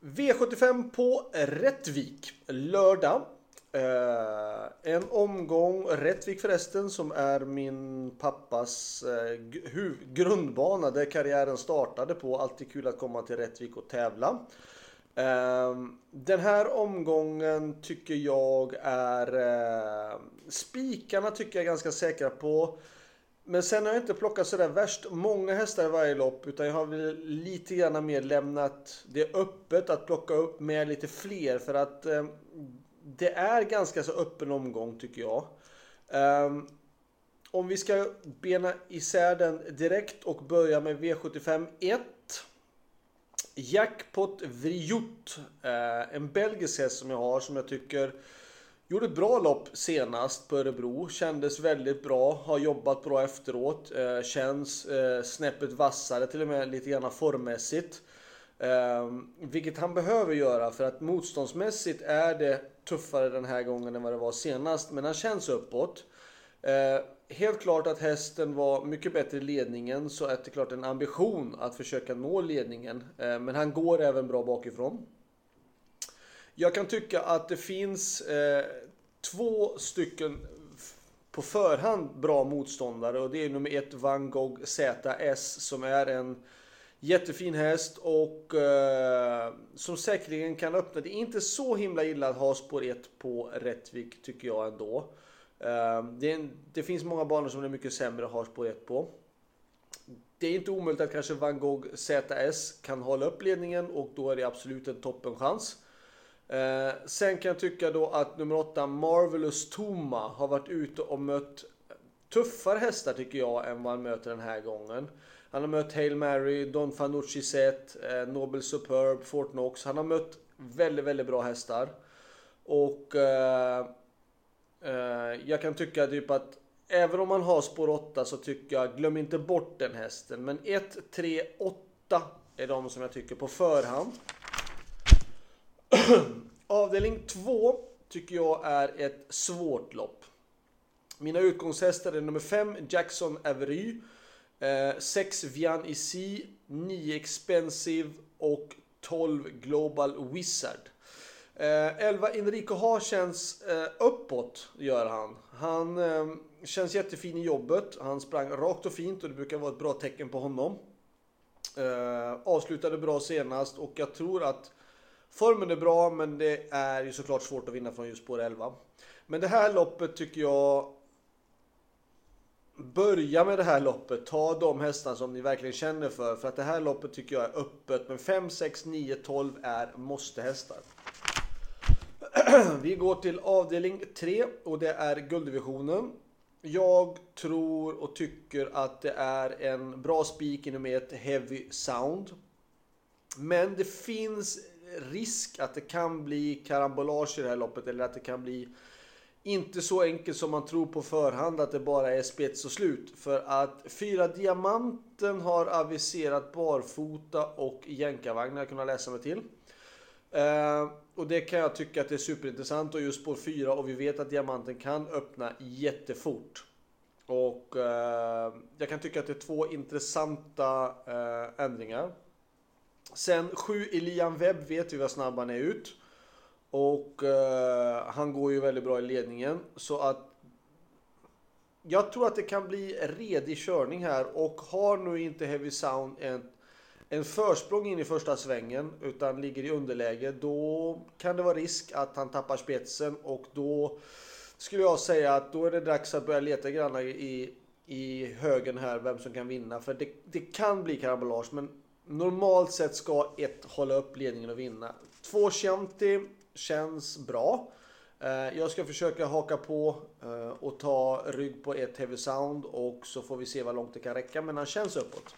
V75 på Rättvik lördag. Eh, en omgång, Rättvik förresten, som är min pappas eh, grundbana där karriären startade på. Alltid kul att komma till Rättvik och tävla. Eh, den här omgången tycker jag är... Eh, spikarna tycker jag är ganska säkra på. Men sen har jag inte plockat sådär värst många hästar i varje lopp utan jag har väl lite grann mer lämnat det öppet att plocka upp med lite fler för att eh, det är ganska så öppen omgång tycker jag. Um, om vi ska bena isär den direkt och börja med V75 1. Jackpot Vriot. Eh, en belgisk häst som jag har som jag tycker Gjorde ett bra lopp senast på Örebro. Kändes väldigt bra. Har jobbat bra efteråt. Eh, känns eh, snäppet vassare till och med lite grann formmässigt. Eh, vilket han behöver göra för att motståndsmässigt är det tuffare den här gången än vad det var senast. Men han känns uppåt. Eh, helt klart att hästen var mycket bättre i ledningen så är det klart en ambition att försöka nå ledningen. Eh, men han går även bra bakifrån. Jag kan tycka att det finns eh, två stycken på förhand bra motståndare och det är nummer ett Van Gogh ZS som är en jättefin häst och eh, som säkerligen kan öppna. Det är inte så himla illa att ha spår 1 på Rättvik tycker jag ändå. Eh, det, en, det, finns många banor som är mycket sämre att ha spår 1 på. Det är inte omöjligt att kanske Van Gogh ZS kan hålla upp ledningen och då är det absolut en toppenchans. Eh, sen kan jag tycka då att nummer 8 Marvelous Toma har varit ute och mött tuffare hästar tycker jag än vad han möter den här gången. Han har mött Hail Mary, Don Fanucci Set, eh, Nobel Superb, Fort Knox. Han har mött väldigt, väldigt bra hästar. Och eh, eh, jag kan tycka typ att även om man har spår 8 så tycker jag, glöm inte bort den hästen. Men 1, 3, 8 är de som jag tycker på förhand. Avdelning 2 tycker jag är ett svårt lopp. Mina utgångshästar är nummer 5 Jackson Avery, 6 eh, Vian Isi, 9 Expensive och 12 Global Wizard. 11 eh, Enrico Ha känns eh, uppåt, gör han. Han eh, känns jättefin i jobbet. Han sprang rakt och fint och det brukar vara ett bra tecken på honom. Eh, avslutade bra senast och jag tror att Formen är bra men det är ju såklart svårt att vinna från just spår 11. Men det här loppet tycker jag Börja med det här loppet, ta de hästar som ni verkligen känner för. För att det här loppet tycker jag är öppet. Men 5, 6, 9, 12 är måste-hästar. Vi går till avdelning 3 och det är gulddivisionen. Jag tror och tycker att det är en bra spik inom ett Heavy Sound. Men det finns risk att det kan bli karambolage i det här loppet eller att det kan bli inte så enkelt som man tror på förhand att det bara är spets och slut. För att Fyra Diamanten har aviserat barfota och jänkarvagnar, har jag kunnat läsa mig till. Uh, och det kan jag tycka att det är superintressant och just spår 4 och vi vet att Diamanten kan öppna jättefort. Och uh, jag kan tycka att det är två intressanta uh, ändringar. Sen 7 Elian Webb vet vi vad snabb han är ut. Och uh, han går ju väldigt bra i ledningen. Så att jag tror att det kan bli redig körning här och har nu inte Heavy Sound en, en försprång in i första svängen utan ligger i underläge då kan det vara risk att han tappar spetsen och då skulle jag säga att då är det dags att börja leta grann i, i högen här vem som kan vinna för det, det kan bli karambolage men Normalt sett ska ett hålla upp ledningen och vinna. Två Chianti känns bra. Eh, jag ska försöka haka på eh, och ta rygg på ett Heavy Sound och så får vi se vad långt det kan räcka men han känns uppåt.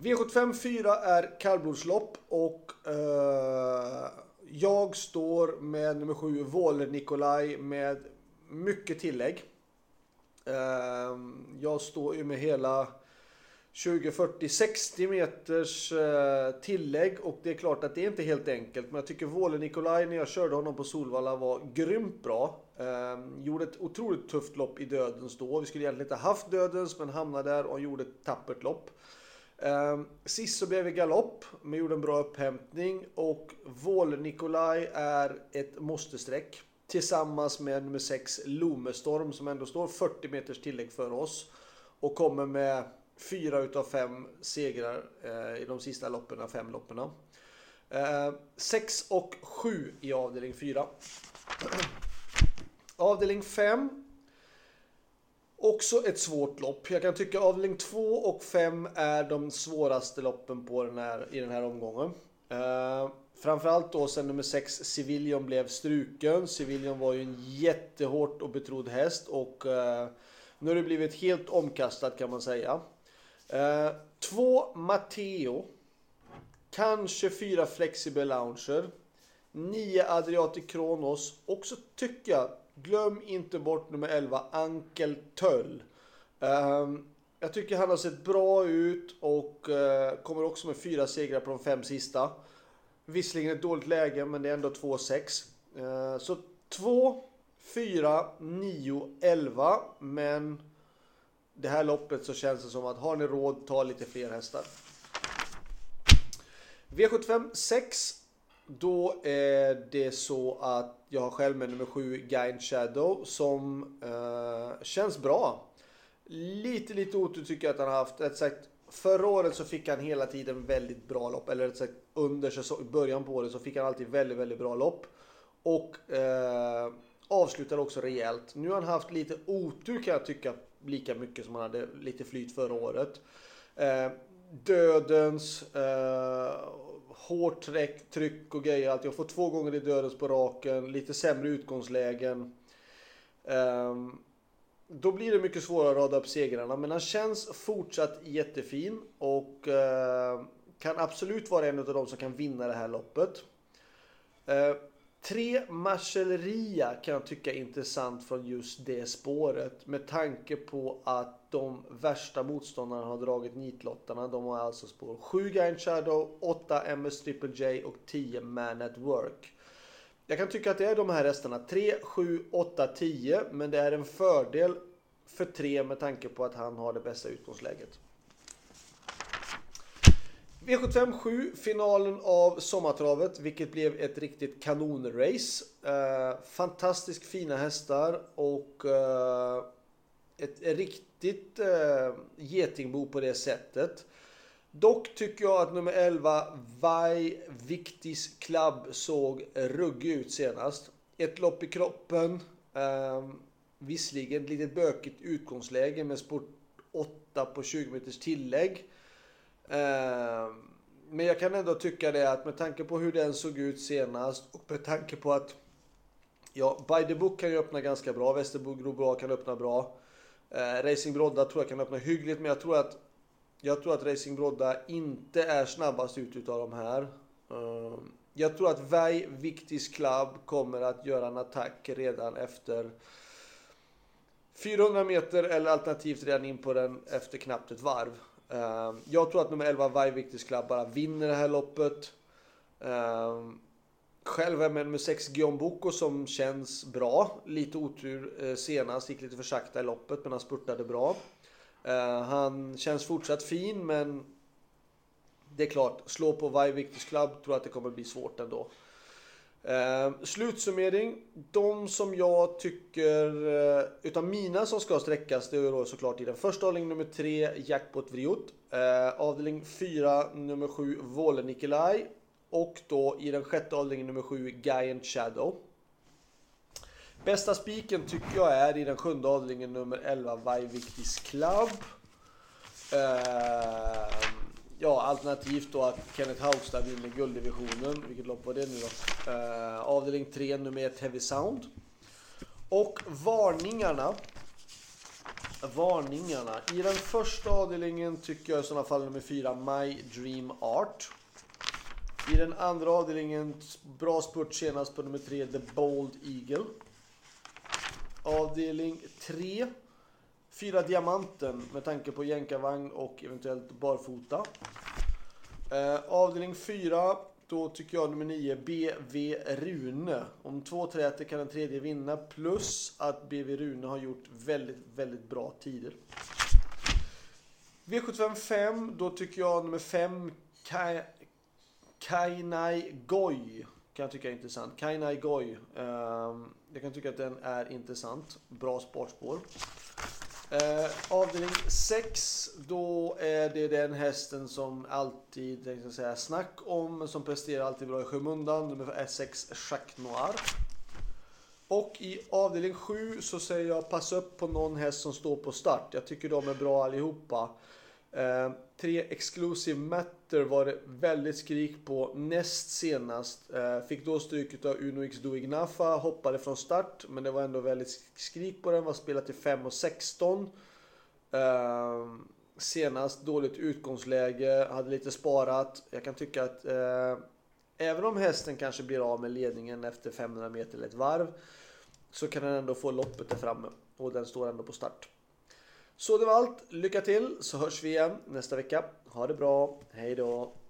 V75 4 är kallblodslopp och eh, jag står med nummer 7 Våler Nikolaj med mycket tillägg. Jag står ju med hela 20, 40, 60 meters eh, tillägg och det är klart att det är inte helt enkelt. Men jag tycker Våle Nikolaj när jag körde honom på Solvalla var grymt bra. Ehm, gjorde ett otroligt tufft lopp i dödens då. Vi skulle egentligen inte haft dödens men hamnade där och gjorde ett tappert lopp. Ehm, sist så blev det galopp, men gjorde en bra upphämtning och Våle Nikolaj är ett måste-streck tillsammans med nummer 6 Lomestorm som ändå står 40 meters tillägg för oss och kommer med fyra utav fem segrar eh, i de sista loppen, fem loppen. Eh, 6 och 7 i avdelning 4. avdelning 5 Också ett svårt lopp. Jag kan tycka avdelning 2 och 5 är de svåraste loppen på den här, i den här omgången. Eh, framförallt då sen nummer 6 Civilion blev struken. Civilion var ju en jättehårt och betrodd häst och eh, nu har det blivit helt omkastat kan man säga. Eh, två Matteo. Kanske fyra Flexible Lounger. Nio Adriatic Kronos. Och så tycker jag, glöm inte bort nummer 11 Ankel Töll. Eh, jag tycker han har sett bra ut och eh, kommer också med fyra segrar på de fem sista. Visserligen ett dåligt läge men det är ändå 2-6. Eh, så 2, 4, 9, 11. Men det här loppet så känns det som att har ni råd, ta lite fler hästar. V75 6. Då är det så att jag har själv med nummer 7 Guide Shadow som eh, känns bra. Lite, lite otur tycker jag att han har haft. Rätt sagt, förra året så fick han hela tiden väldigt bra lopp. Eller rätt sagt, under säsong, början på året så fick han alltid väldigt, väldigt bra lopp. Och eh, avslutade också rejält. Nu har han haft lite otur kan jag tycka lika mycket som han hade lite flyt förra året. Eh, dödens, eh, hårt tryck, tryck och grejer. Allt. Jag får två gånger i dödens på raken, lite sämre utgångslägen. Eh, då blir det mycket svårare att rada upp segrarna, men han känns fortsatt jättefin och eh, kan absolut vara en av de som kan vinna det här loppet. Eh, Tre Marcelleria kan jag tycka är intressant från just det spåret. Med tanke på att de värsta motståndarna har dragit nitlottarna. De har alltså spår 7 Giant Shadow, 8 MS Triple J och 10 Man at Work. Jag kan tycka att det är de här hästarna 3, 7, 8, 10. Men det är en fördel för 3 med tanke på att han har det bästa utgångsläget. V75 7, finalen av sommartravet, vilket blev ett riktigt kanonrace. Eh, fantastiskt fina hästar och eh, ett, ett, riktigt eh, getingbo på det sättet. Dock tycker jag att nummer 11, Vai Victis Club, såg ruggig ut senast. Ett lopp i kroppen. Eh, visserligen ett litet bökigt utgångsläge med sport 8 på 20 meters tillägg. Ehm, men jag kan ändå tycka det att med tanke på hur den såg ut senast och med tanke på att ja, By the Book kan ju öppna ganska bra. Västerbro bra kan öppna bra. Eh, Racing Brodda tror jag kan öppna hyggligt, men jag tror att jag tror att Racing Brodda inte är snabbast ut utav de här. Ehm, jag tror att Vai Viktis Club kommer att göra en attack redan efter 400 meter eller alternativt redan in på den efter knappt ett varv. Ehm, jag tror att nummer 11 Vajviktis Club bara vinner det här loppet. Ehm, själv är med nummer 6 Gionboko, som känns bra. Lite otur eh, senast, gick lite för sakta i loppet men han spurtade bra. Ehm, han känns fortsatt fin men det är klart, slå på Vajviktis Club tror jag att det kommer bli svårt ändå. Eh, slutsummering. De som jag tycker, eh, utav mina som ska sträckas, det är då såklart i den första avdelningen nummer 3, Jackpot Vriot. Eh, avdelning 4, nummer 7, Vole Nikolaj. Och då i den sjätte avdelningen nummer 7, Giant Shadow. Bästa spiken tycker jag är i den sjunde avdelningen nummer 11, Vajviktis Club. Eh, Ja, alternativt då att Kenneth Haugstad vinner gulddivisionen. Vilket lopp var det nu då? Eh, avdelning 3, nummer 1, Heavy Sound. Och varningarna. Varningarna. I den första avdelningen tycker jag i sådana fall nummer 4, My Dream Art. I den andra avdelningen, bra spurt senast på nummer 3, The Bold Eagle. Avdelning 3. Fyra diamanten med tanke på jänkarvagn och eventuellt barfota. Eh, avdelning 4. Då tycker jag nummer 9, BV Rune. Om två träter kan den tredje vinna. Plus att BV Rune har gjort väldigt, väldigt bra tider. V75 5, då tycker jag nummer 5, Kai, Kainai Goi. Kan jag tycka är intressant. Kainai Goi. Eh, jag kan tycka att den är intressant. Bra sportspår. Eh, avdelning 6, då är det den hästen som alltid, jag ska säga, snack om, som presterar alltid bra i skymundan. Nummer 6, Jacques Noir. Och i avdelning 7 så säger jag pass upp på någon häst som står på start. Jag tycker de är bra allihopa. Eh, tre Exclusive Matter var det väldigt skrik på näst senast. Eh, fick då stryk av Uno X Do Ignafa, hoppade från start men det var ändå väldigt skrik på den, var spelat till 5 och 16. Eh, senast dåligt utgångsläge, hade lite sparat. Jag kan tycka att eh, även om hästen kanske blir av med ledningen efter 500 meter eller ett varv så kan den ändå få loppet där framme och den står ändå på start. Så det var allt. Lycka till så hörs vi igen nästa vecka. Ha det bra. Hej då.